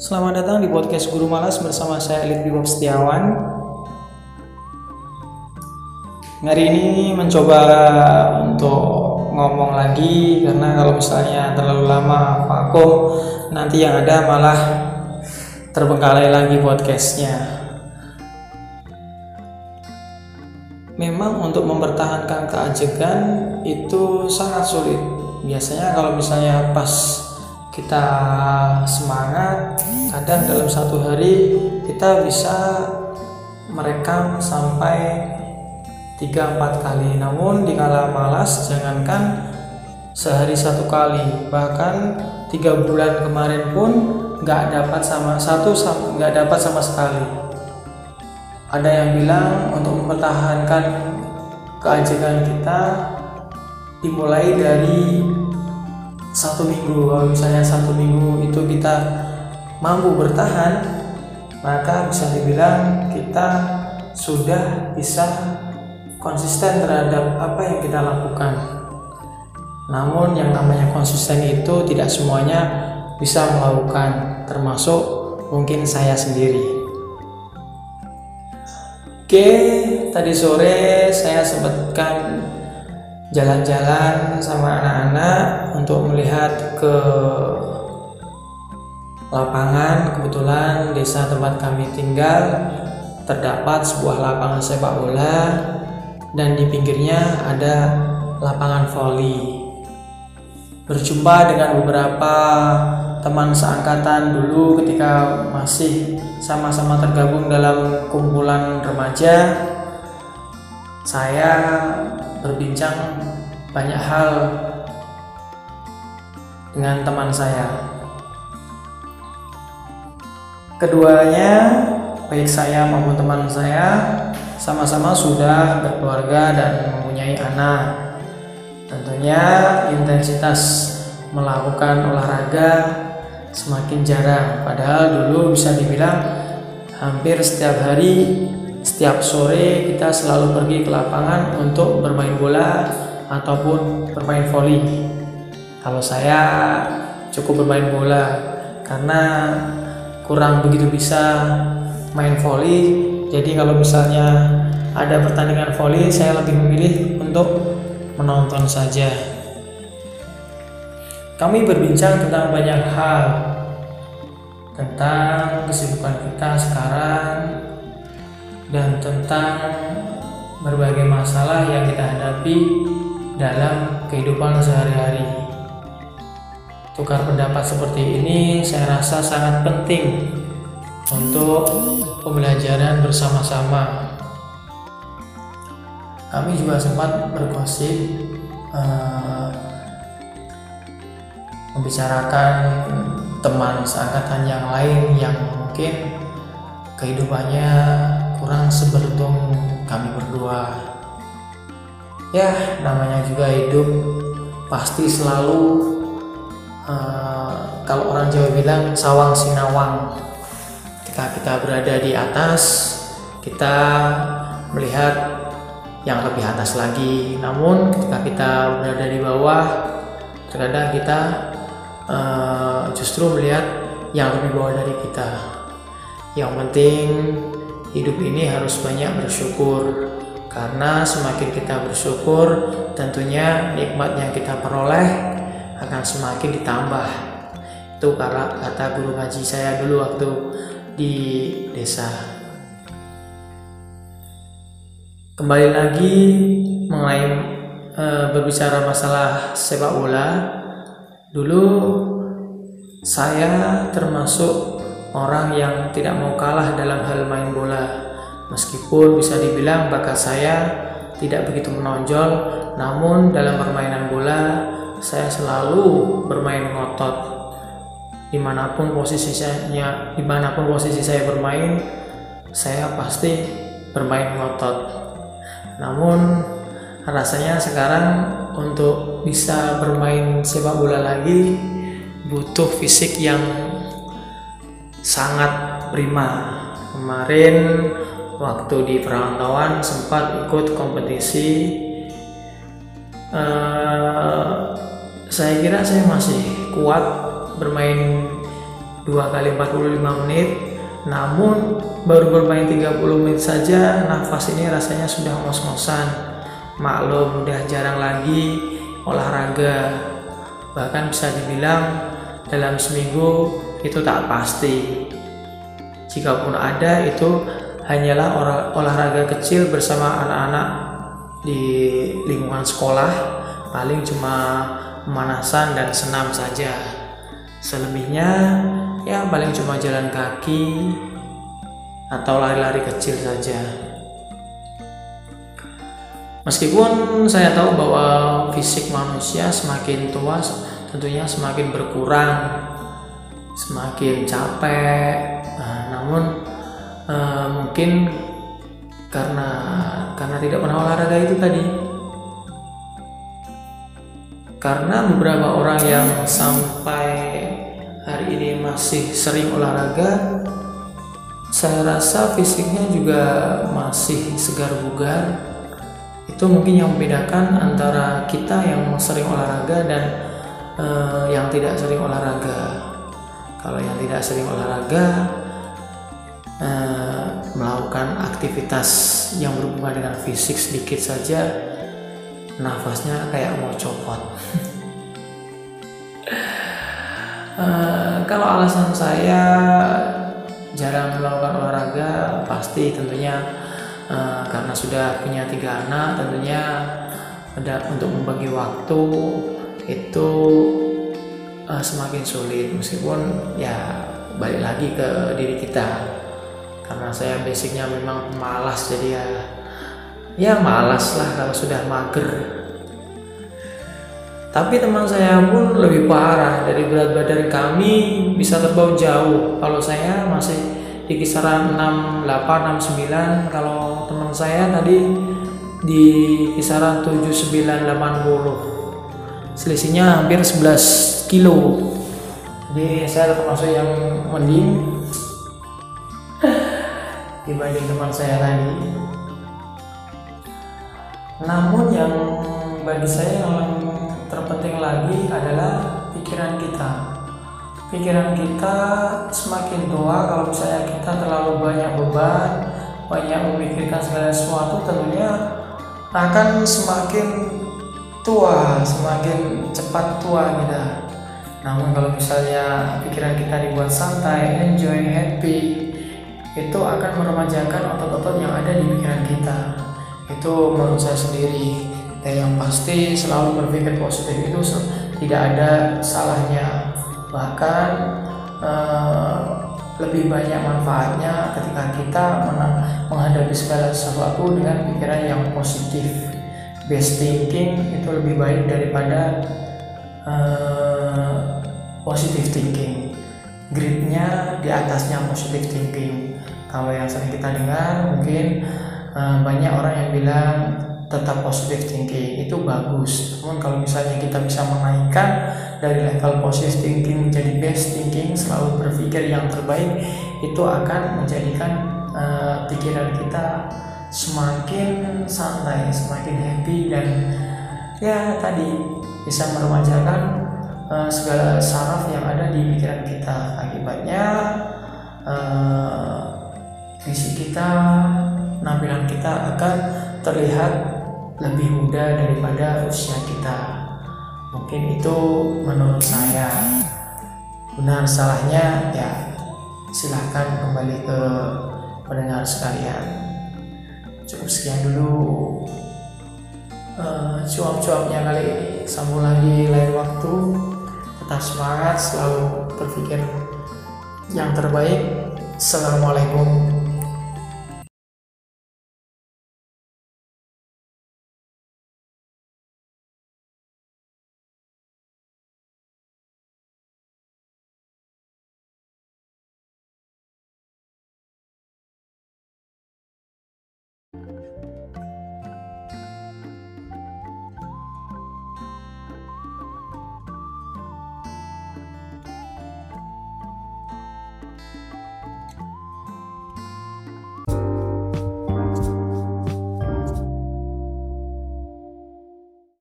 Selamat datang di podcast Guru Malas bersama saya Elit Bibob Setiawan. Hari ini mencoba untuk ngomong lagi karena kalau misalnya terlalu lama vakum nanti yang ada malah terbengkalai lagi podcastnya. Memang untuk mempertahankan keajegan itu sangat sulit. Biasanya kalau misalnya pas kita semangat, kadang dalam satu hari kita bisa merekam sampai 3-4 kali. Namun di kala malas jangankan sehari satu kali, bahkan tiga bulan kemarin pun nggak dapat sama satu nggak dapat sama sekali. Ada yang bilang untuk mempertahankan keajegan kita dimulai dari satu minggu kalau misalnya satu minggu itu kita mampu bertahan maka bisa dibilang kita sudah bisa konsisten terhadap apa yang kita lakukan. Namun yang namanya konsisten itu tidak semuanya bisa melakukan termasuk mungkin saya sendiri. Oke, tadi sore saya sempatkan jalan-jalan sama anak-anak untuk melihat ke lapangan. Kebetulan desa tempat kami tinggal terdapat sebuah lapangan sepak bola dan di pinggirnya ada lapangan voli. Berjumpa dengan beberapa teman seangkatan dulu ketika masih sama-sama tergabung dalam kumpulan remaja saya berbincang banyak hal dengan teman saya. Keduanya baik saya maupun teman saya sama-sama sudah berkeluarga dan mempunyai anak. Tentunya intensitas melakukan olahraga semakin jarang padahal dulu bisa dibilang hampir setiap hari setiap sore kita selalu pergi ke lapangan untuk bermain bola ataupun bermain voli. Kalau saya cukup bermain bola karena kurang begitu bisa main voli. Jadi kalau misalnya ada pertandingan voli saya lebih memilih untuk menonton saja. Kami berbincang tentang banyak hal tentang kesibukan kita sekarang dan tentang berbagai masalah yang kita hadapi dalam kehidupan sehari-hari. Tukar pendapat seperti ini saya rasa sangat penting untuk pembelajaran bersama-sama. Kami juga sempat bergosip uh, membicarakan teman seangkatan yang lain yang mungkin kehidupannya kurang seberuntung kami berdua. Ya namanya juga hidup pasti selalu uh, kalau orang Jawa bilang sawang sinawang. Ketika kita berada di atas kita melihat yang lebih atas lagi. Namun ketika kita berada di bawah terkadang kita uh, justru melihat yang lebih bawah dari kita. Yang penting hidup ini harus banyak bersyukur karena semakin kita bersyukur tentunya nikmat yang kita peroleh akan semakin ditambah. Itu karena kata guru ngaji saya dulu waktu di desa. Kembali lagi mengenai e, berbicara masalah sepak bola Dulu saya termasuk orang yang tidak mau kalah dalam hal main bola. Meskipun bisa dibilang bakat saya tidak begitu menonjol, namun dalam permainan bola saya selalu bermain ngotot. Di mana pun posisi saya, di mana pun posisi saya bermain, saya pasti bermain ngotot. Namun rasanya sekarang untuk bisa bermain sepak bola lagi butuh fisik yang sangat prima. Kemarin waktu di perantauan sempat ikut kompetisi uh, saya kira saya masih kuat bermain dua kali 45 menit. Namun baru bermain 30 menit saja nafas ini rasanya sudah ngos-ngosan. Maklum udah jarang lagi olahraga. Bahkan bisa dibilang dalam seminggu itu tak pasti. Jikapun ada itu hanyalah olahraga kecil bersama anak-anak di lingkungan sekolah. Paling cuma pemanasan dan senam saja. Selebihnya ya paling cuma jalan kaki atau lari-lari kecil saja. Meskipun saya tahu bahwa fisik manusia semakin tua tentunya semakin berkurang semakin capek. Nah, namun uh, mungkin karena karena tidak pernah olahraga itu tadi. Karena beberapa orang yang sampai hari ini masih sering olahraga saya rasa fisiknya juga masih segar bugar. Itu mungkin yang membedakan antara kita yang sering olahraga dan uh, yang tidak sering olahraga kalau yang tidak sering olahraga uh, melakukan aktivitas yang berhubungan dengan fisik sedikit saja nafasnya kayak mau copot. Uh, kalau alasan saya jarang melakukan olahraga pasti tentunya uh, karena sudah punya tiga anak tentunya ada untuk membagi waktu itu uh, semakin sulit. Meskipun ya balik lagi ke diri kita. Karena saya basicnya memang malas jadi ya ya malas lah kalau sudah mager. Tapi teman saya pun lebih parah. Dari berat badan kami bisa terbang jauh. Kalau saya masih di kisaran 68 69 kalau teman saya tadi di kisaran 79 80 selisihnya hampir 11 kilo jadi saya termasuk yang mending dibanding teman saya tadi. Namun yang bagi saya yang terpenting lagi adalah pikiran kita. Pikiran kita semakin tua kalau misalnya kita terlalu banyak beban, banyak memikirkan segala sesuatu tentunya akan semakin tua, semakin cepat tua kita. Namun kalau misalnya pikiran kita dibuat santai, enjoy, happy, itu akan meremajakan otot-otot yang ada di pikiran kita. Itu menurut saya sendiri. Dan yang pasti selalu berpikir positif itu tidak ada salahnya. Bahkan eh, lebih banyak manfaatnya ketika kita menghadapi segala sesuatu dengan pikiran yang positif best thinking itu lebih baik daripada eh, positive thinking. Gridnya di atasnya positive thinking. Kalau yang sering kita dengar mungkin uh, banyak orang yang bilang tetap positive thinking. Itu bagus. Namun kalau misalnya kita bisa menaikkan dari level positive thinking menjadi best thinking selalu berpikir yang terbaik itu akan menjadikan uh, pikiran kita semakin santai semakin happy dan ya tadi bisa meremajakan uh, segala saraf yang ada di pikiran kita akibatnya uh, visi kita, penampilan kita akan terlihat lebih muda daripada usia kita. Mungkin itu menurut saya. Benar salahnya ya silahkan kembali ke pendengar sekalian. Cukup sekian dulu uh, cuap-cuapnya kali ini. Sambung lagi lain waktu. Tetap semangat, selalu berpikir yang terbaik. Assalamualaikum